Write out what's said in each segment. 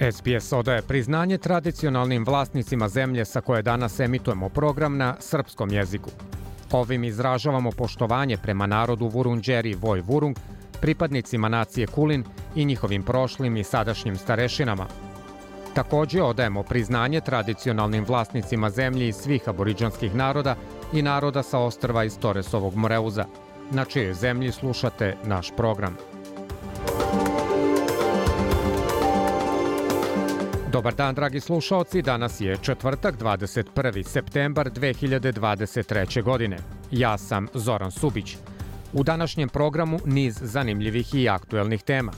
SBS odaje priznanje tradicionalnim vlasnicima zemlje sa koje danas emitujemo program na srpskom jeziku. Ovim izražavamo poštovanje prema narodu Vurunđeri Voj Vurung, pripadnicima nacije Kulin i njihovim prošlim i sadašnjim starešinama. Takođe odajemo priznanje tradicionalnim vlasnicima zemlje iz svih aboriđanskih naroda i naroda sa ostrva iz Toresovog Moreuza, na čijoj zemlji slušate naš program. Dobar dan, dragi slušaoci. Danas je četvrtak, 21. septembar 2023. godine. Ja sam Zoran Subić. U današnjem programu niz zanimljivih i aktuelnih tema.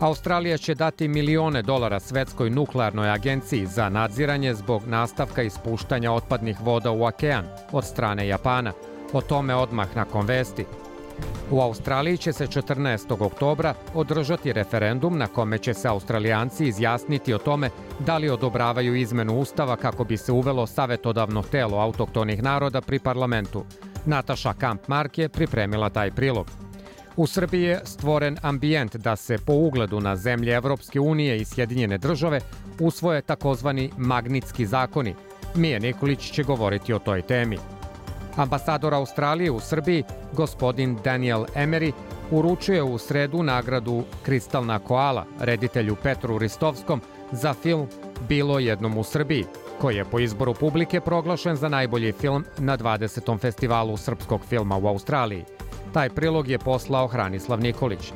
Australija će dati milione dolara Svetskoj nuklearnoj agenciji za nadziranje zbog nastavka ispuštanja otpadnih voda u okean od strane Japana. O tome odmah nakon vesti. U Australiji će se 14. oktobra održati referendum na kome će se Australijanci izjasniti o tome da li odobravaju izmenu ustava kako bi se uvelo savetodavno telo autoktonih naroda pri parlamentu. Nataša Kampmark je pripremila taj prilog. U Srbiji je stvoren ambijent da se po ugledu na zemlje Evropske unije i Sjedinjene države usvoje takozvani magnitski zakoni. Mije Nikolić će govoriti o toj temi. Ambasador Australije u Srbiji, gospodin Daniel Emery, uručuje u sredu nagradu Kristalna koala reditelju Petru Ristovskom za film Bilo jednom u Srbiji, koji je po izboru publike proglašen za najbolji film na 20. festivalu srpskog filma u Australiji. Taj prilog je poslao Hranislav Nikolić.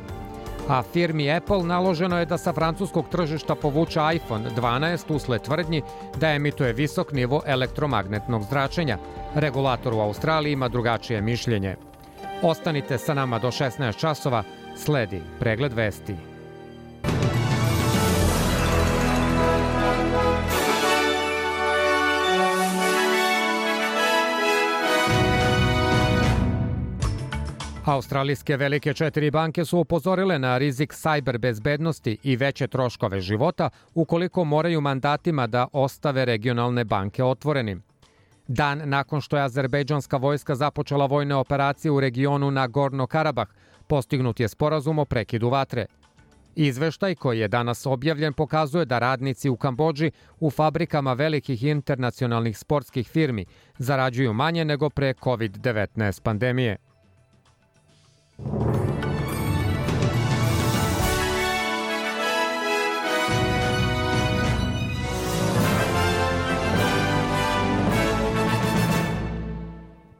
A firmi Apple naloženo je da sa francuskog tržišta povuče iPhone 12 usled tvrdnji da emituje visok nivo elektromagnetnog zračenja. Regulator u Australiji ima drugačije mišljenje. Ostanite sa nama do 16 časova, sledi pregled vesti. Australijske velike četiri banke su upozorile na rizik sajber bezbednosti i veće troškove života ukoliko moraju mandatima da ostave regionalne banke otvorenim. Dan nakon što je azerbejdžanska vojska započela vojne operacije u regionu na Gorno-Karabah, postignut je sporazum o prekidu vatre. Izveštaj koji je danas objavljen pokazuje da radnici u Kambođi u fabrikama velikih internacionalnih sportskih firmi zarađuju manje nego pre COVID-19 pandemije.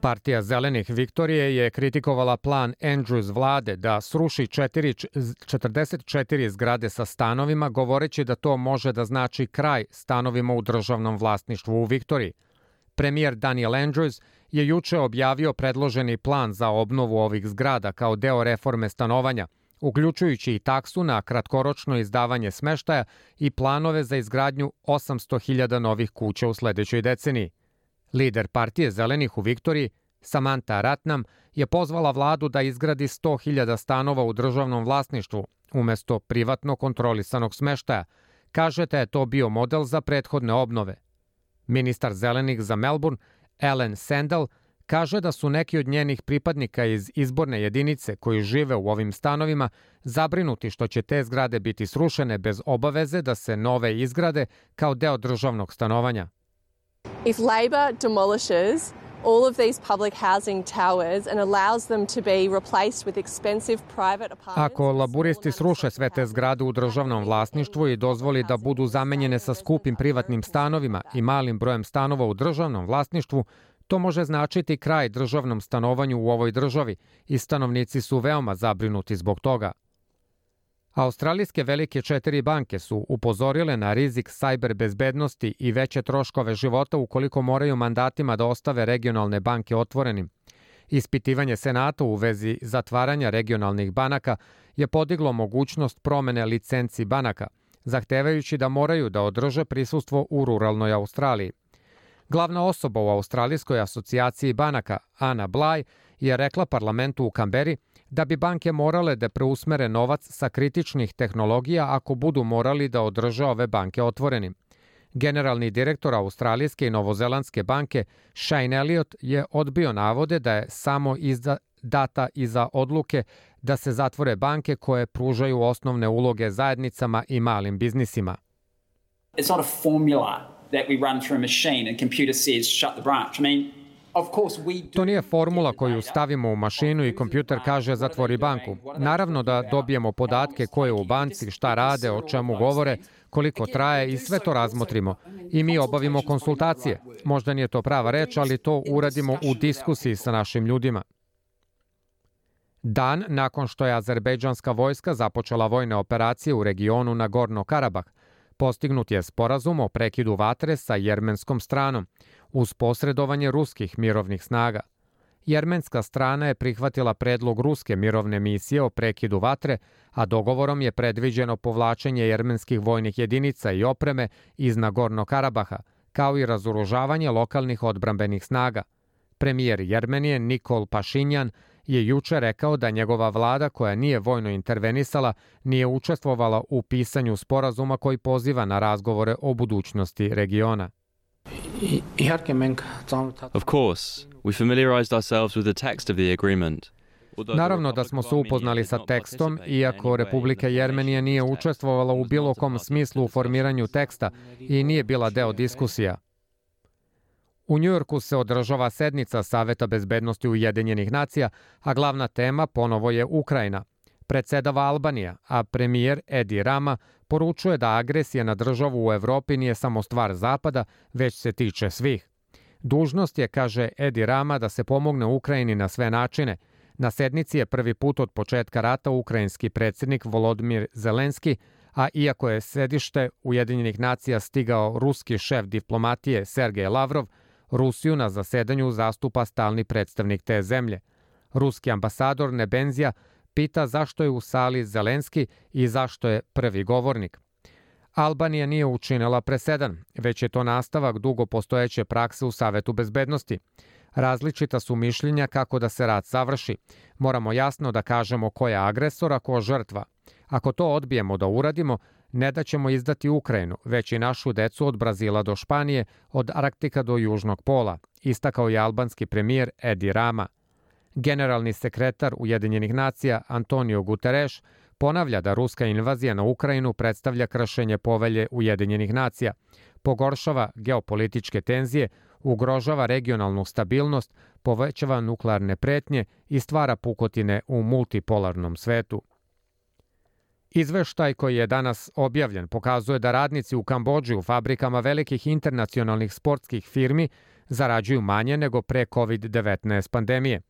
Partija Zelenih Viktorije je kritikovala plan Andrews vlade da sruši 4, 44 zgrade sa stanovima, govoreći da to može da znači kraj stanovima u državnom vlasništvu u Viktoriji. Premijer Daniel Andrews je juče objavio predloženi plan za obnovu ovih zgrada kao deo reforme stanovanja, uključujući i taksu na kratkoročno izdavanje smeštaja i planove za izgradnju 800.000 novih kuća u sledećoj deceniji. Lider partije Zelenih u Viktoriji, Samantha Ratnam, je pozvala vladu da izgradi 100.000 stanova u državnom vlasništvu umesto privatno kontrolisanog smeštaja. Kažete je to bio model za prethodne obnove. Ministar Zelenih za Melbourne, Ellen Sandel, kaže da su neki od njenih pripadnika iz izborne jedinice koji žive u ovim stanovima zabrinuti što će te zgrade biti srušene bez obaveze da se nove izgrade kao deo državnog stanovanja. If Labor demolishes all of these public housing towers and allows them to be replaced with expensive private apartments. Ako laburisti sruše sve te zgrade u državnom vlasništvu i dozvoli da budu zamenjene sa skupim privatnim stanovima i malim brojem stanova u državnom vlasništvu, to može značiti kraj državnom stanovanju u ovoj državi i stanovnici su veoma zabrinuti zbog toga. Australijske velike četiri banke su upozorile na rizik sajber bezbednosti i veće troškove života ukoliko moraju mandatima da ostave regionalne banke otvorenim. Ispitivanje Senata u vezi zatvaranja regionalnih banaka je podiglo mogućnost promene licenci banaka, zahtevajući da moraju da održe prisustvo u ruralnoj Australiji. Glavna osoba u Australijskoj asocijaciji banaka, Ana Blaj, je rekla parlamentu u Kamberi da bi banke morale da preusmere novac sa kritičnih tehnologija ako budu morali da održe ove banke otvorenim. Generalni direktor Australijske i Novozelandske banke Shane Elliot je odbio navode da je samo izda, data iza odluke da se zatvore banke koje pružaju osnovne uloge zajednicama i malim biznisima. It's not a formula that we run through a machine and computer says shut the branch. I mean, To nije formula koju stavimo u mašinu i kompjuter kaže zatvori banku. Naravno da dobijemo podatke ko je u banci, šta rade, o čemu govore, koliko traje i sve to razmotrimo. I mi obavimo konsultacije. Možda nije to prava reč, ali to uradimo u diskusiji sa našim ljudima. Dan nakon što je azerbejdžanska vojska započela vojne operacije u regionu na Gorno Karabah, postignut je sporazum o prekidu vatre sa jermenskom stranom, uz posredovanje ruskih mirovnih snaga. Jermenska strana je prihvatila predlog ruske mirovne misije o prekidu vatre, a dogovorom je predviđeno povlačenje jermenskih vojnih jedinica i opreme iz Nagorno Karabaha, kao i razoružavanje lokalnih odbrambenih snaga. Premijer Jermenije Nikol Pašinjan je juče rekao da njegova vlada, koja nije vojno intervenisala, nije učestvovala u pisanju sporazuma koji poziva na razgovore o budućnosti regiona. Of course, we familiarized ourselves with the text of the agreement. Naravno da smo se upoznali sa tekstom, iako Republika Jermenija nije učestvovala u bilo kom smislu u formiranju teksta i nije bila deo diskusija. U Njujorku se održava sednica Saveta bezbednosti Ujedinjenih nacija, a glavna tema ponovo je Ukrajina. Predsedava Albanija, a premijer Edi Rama poručuje da agresija na državu u Evropi nije samo stvar Zapada, već se tiče svih. Dužnost je, kaže Edi Rama, da se pomogne Ukrajini na sve načine. Na sednici je prvi put od početka rata ukrajinski predsednik Volodimir Zelenski, a iako je sedište Ujedinjenih nacija stigao ruski šef diplomatije Sergej Lavrov, Rusiju na zasedanju zastupa stalni predstavnik te zemlje. Ruski ambasador Nebenzija pita zašto je u sali Zelenski i zašto je prvi govornik. Albanija nije učinila presedan, već je to nastavak dugo postojeće prakse u Savetu bezbednosti. Različita su mišljenja kako da se rat završi. Moramo jasno da kažemo ko je agresor, a ko žrtva. Ako to odbijemo da uradimo, ne da ćemo izdati Ukrajinu, već i našu decu od Brazila do Španije, od Arktika do Južnog pola, istakao je albanski premijer Edi Rama. Generalni sekretar Ujedinjenih nacija Antonio Guterres ponavlja da ruska invazija na Ukrajinu predstavlja kršenje povelje Ujedinjenih nacija, pogoršava geopolitičke tenzije, ugrožava regionalnu stabilnost, povećava nuklearne pretnje i stvara pukotine u multipolarnom svetu. Izveštaj koji je danas objavljen pokazuje da radnici u Kambođi u fabrikama velikih internacionalnih sportskih firmi zarađuju manje nego pre COVID-19 pandemije.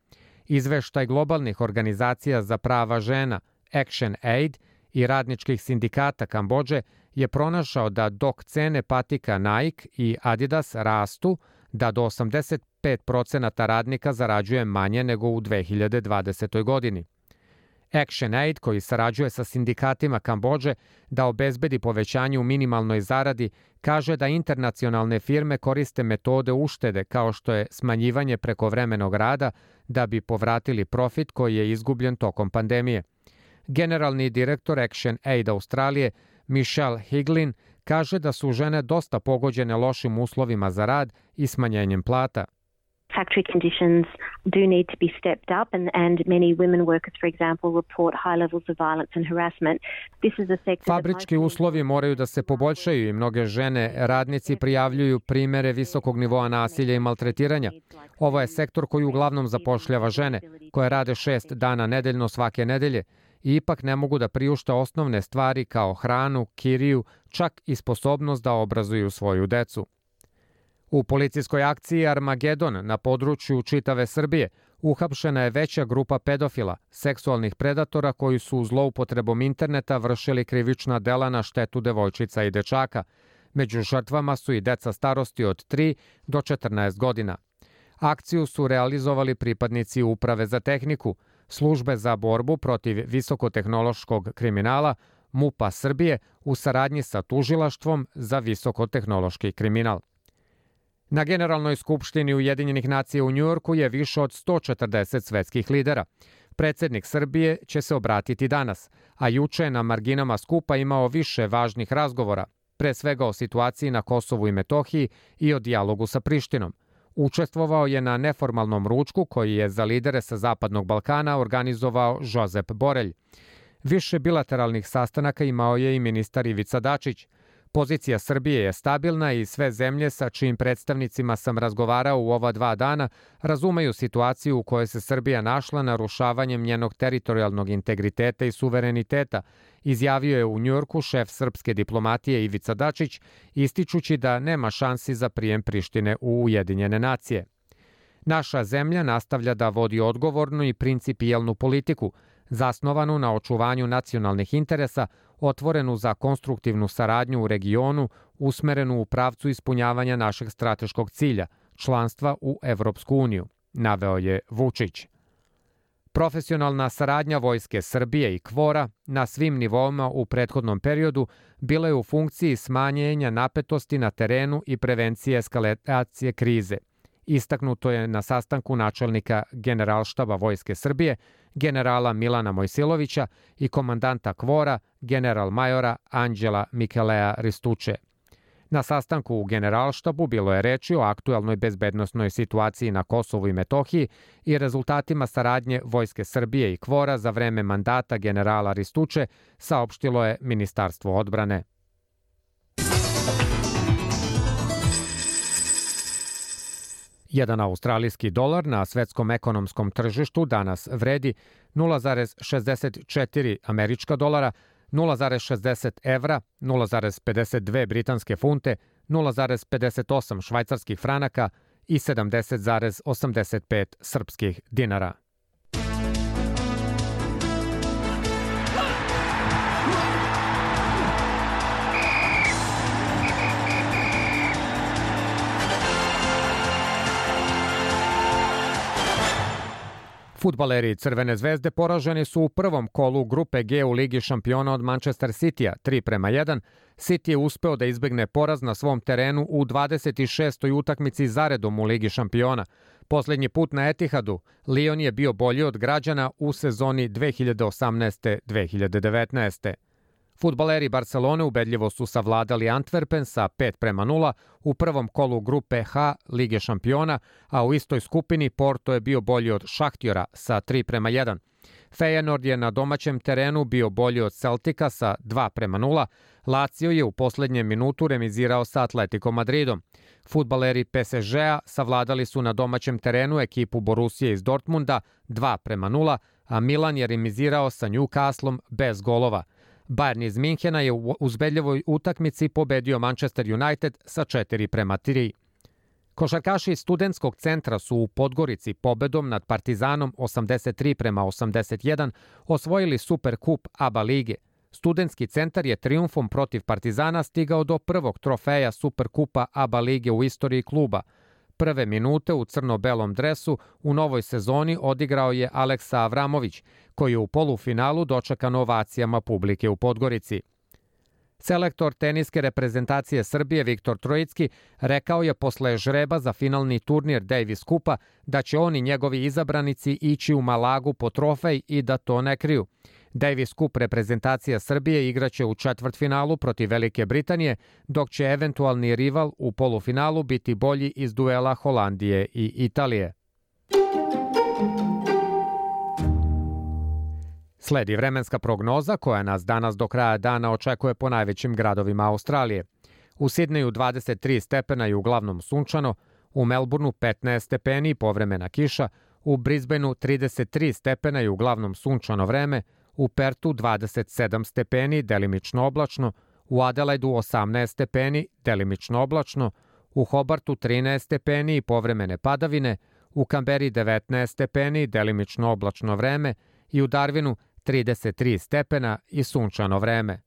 Izveštaj globalnih organizacija za prava žena Action Aid i radničkih sindikata Kambođe je pronašao da dok cene patika Nike i Adidas rastu, da do 85% radnika zarađuje manje nego u 2020. godini. Action Aid, koji sarađuje sa sindikatima Kambođe da obezbedi povećanje u minimalnoj zaradi, kaže da internacionalne firme koriste metode uštede kao što je smanjivanje prekovremenog rada da bi povratili profit koji je izgubljen tokom pandemije. Generalni direktor Action Aid Australije Michelle Higlin kaže da su žene dosta pogođene lošim uslovima za rad i smanjenjem plata factory conditions do need to be stepped up, and, and many women workers, for example, report high levels of violence and harassment. This is a sector Fabrički uslovi moraju da se poboljšaju i mnoge žene radnici prijavljuju primere visokog nivoa nasilja i maltretiranja. Ovo je sektor koji uglavnom zapošljava žene, koje rade šest dana nedeljno svake nedelje i ipak ne mogu da priušta osnovne stvari kao hranu, kiriju, čak i sposobnost da obrazuju svoju decu. U policijskoj akciji Armagedon na području čitave Srbije uhapšena je veća grupa pedofila, seksualnih predatora koji su zloupotrebom interneta vršili krivična dela na štetu devojčica i dečaka. Među žrtvama su i deca starosti od 3 do 14 godina. Akciju su realizovali pripadnici Uprave za tehniku, službe za borbu protiv visokotehnološkog kriminala, MUPA Srbije u saradnji sa tužilaštvom za visokotehnološki kriminal. Na Generalnoj skupštini Ujedinjenih nacija u Njujorku je više od 140 svetskih lidera. Predsednik Srbije će se obratiti danas, a juče na marginama skupa imao više važnih razgovora, pre svega o situaciji na Kosovu i Metohiji i o dijalogu sa Prištinom. Učestvovao je na neformalnom ručku koji je za lidere sa Zapadnog Balkana organizovao Žozep Borelj. Više bilateralnih sastanaka imao je i ministar Ivica Dačić – Pozicija Srbije je stabilna i sve zemlje sa čijim predstavnicima sam razgovarao u ova dva dana razumeju situaciju u kojoj se Srbija našla narušavanjem njenog teritorijalnog integriteta i suvereniteta, izjavio je u Njujorku šef srpske diplomatije Ivica Dačić, ističući da nema šansi za prijem Prištine u Ujedinjene nacije. Naša zemlja nastavlja da vodi odgovornu i principijelnu politiku, zasnovanu na očuvanju nacionalnih interesa, otvorenu za konstruktivnu saradnju u regionu, usmerenu u pravcu ispunjavanja našeg strateškog cilja, članstva u Evropsku uniju, naveo je Vučić. Profesionalna saradnja Vojske Srbije i Kvora na svim nivoima u prethodnom periodu bila je u funkciji smanjenja napetosti na terenu i prevencije eskalacije krize. Istaknuto je na sastanku načelnika Generalštaba Vojske Srbije generala Milana Mojsilovića i komandanta Kvora, general majora Anđela Mikelea Ristuče. Na sastanku u Generalštabu bilo je reči o aktuelnoj bezbednostnoj situaciji na Kosovu i Metohiji i rezultatima saradnje Vojske Srbije i Kvora za vreme mandata generala Ristuče, saopštilo je Ministarstvo odbrane. Jedan australijski dolar na svetskom ekonomskom tržištu danas vredi 0,64 američka dolara, 0,60 evra, 0,52 britanske funte, 0,58 švajcarskih franaka i 70,85 srpskih dinara. Futbaleri Crvene zvezde poraženi su u prvom kolu grupe G u Ligi šampiona od Manchester City-a 3 prema 1. City je uspeo da izbegne poraz na svom terenu u 26. utakmici zaredom u Ligi šampiona. Poslednji put na Etihadu, Lyon je bio bolji od građana u sezoni 2018-2019. Futbaleri Barcelone ubedljivo su savladali Antwerpen sa 5 prema 0 u prvom kolu grupe H Lige šampiona, a u istoj skupini Porto je bio bolji od Šahtjora sa 3 prema 1. Feyenoord je na domaćem terenu bio bolji od Celtica sa 2 prema 0. Lazio je u poslednjem minutu remizirao sa Atletico Madridom. Futbaleri PSG-a savladali su na domaćem terenu ekipu Borusije iz Dortmunda 2 prema 0, a Milan je remizirao sa Newcastlom bez golova. Bayern iz Minhena je u uzbedljivoj utakmici pobedio Manchester United sa 4 prema 3. Košarkaši studentskog centra su u Podgorici pobedom nad Partizanom 83 prema 81 osvojili Superkup ABA lige. Studentski centar je triumfom protiv Partizana stigao do prvog trofeja Superkupa ABA lige u istoriji kluba – Prve minute u crno-belom dresu u novoj sezoni odigrao je Aleksa Avramović, koji je u polufinalu dočekan ovacijama publike u Podgorici. Selektor teniske reprezentacije Srbije Viktor Trojicki rekao je posle žreba za finalni turnir Davis Kupa da će oni njegovi izabranici ići u Malagu po trofej i da to ne kriju. Davis Cup reprezentacija Srbije igraće u četvrtfinalu protiv Velike Britanije, dok će eventualni rival u polufinalu biti bolji iz duela Holandije i Italije. Sledi vremenska prognoza koja nas danas do kraja dana očekuje po najvećim gradovima Australije. U Sidneju 23 stepena i uglavnom sunčano, u Melbourneu 15 stepeni i povremena kiša, u Brisbaneu 33 stepena i uglavnom sunčano vreme, u Pertu 27 stepeni, delimično oblačno, u Adelaidu 18 stepeni, delimično oblačno, u Hobartu 13 stepeni i povremene padavine, u Kamberi 19 stepeni, delimično oblačno vreme i u Darwinu 33 stepena i sunčano vreme.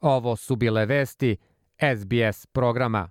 Ovo su bile vesti SBS programa.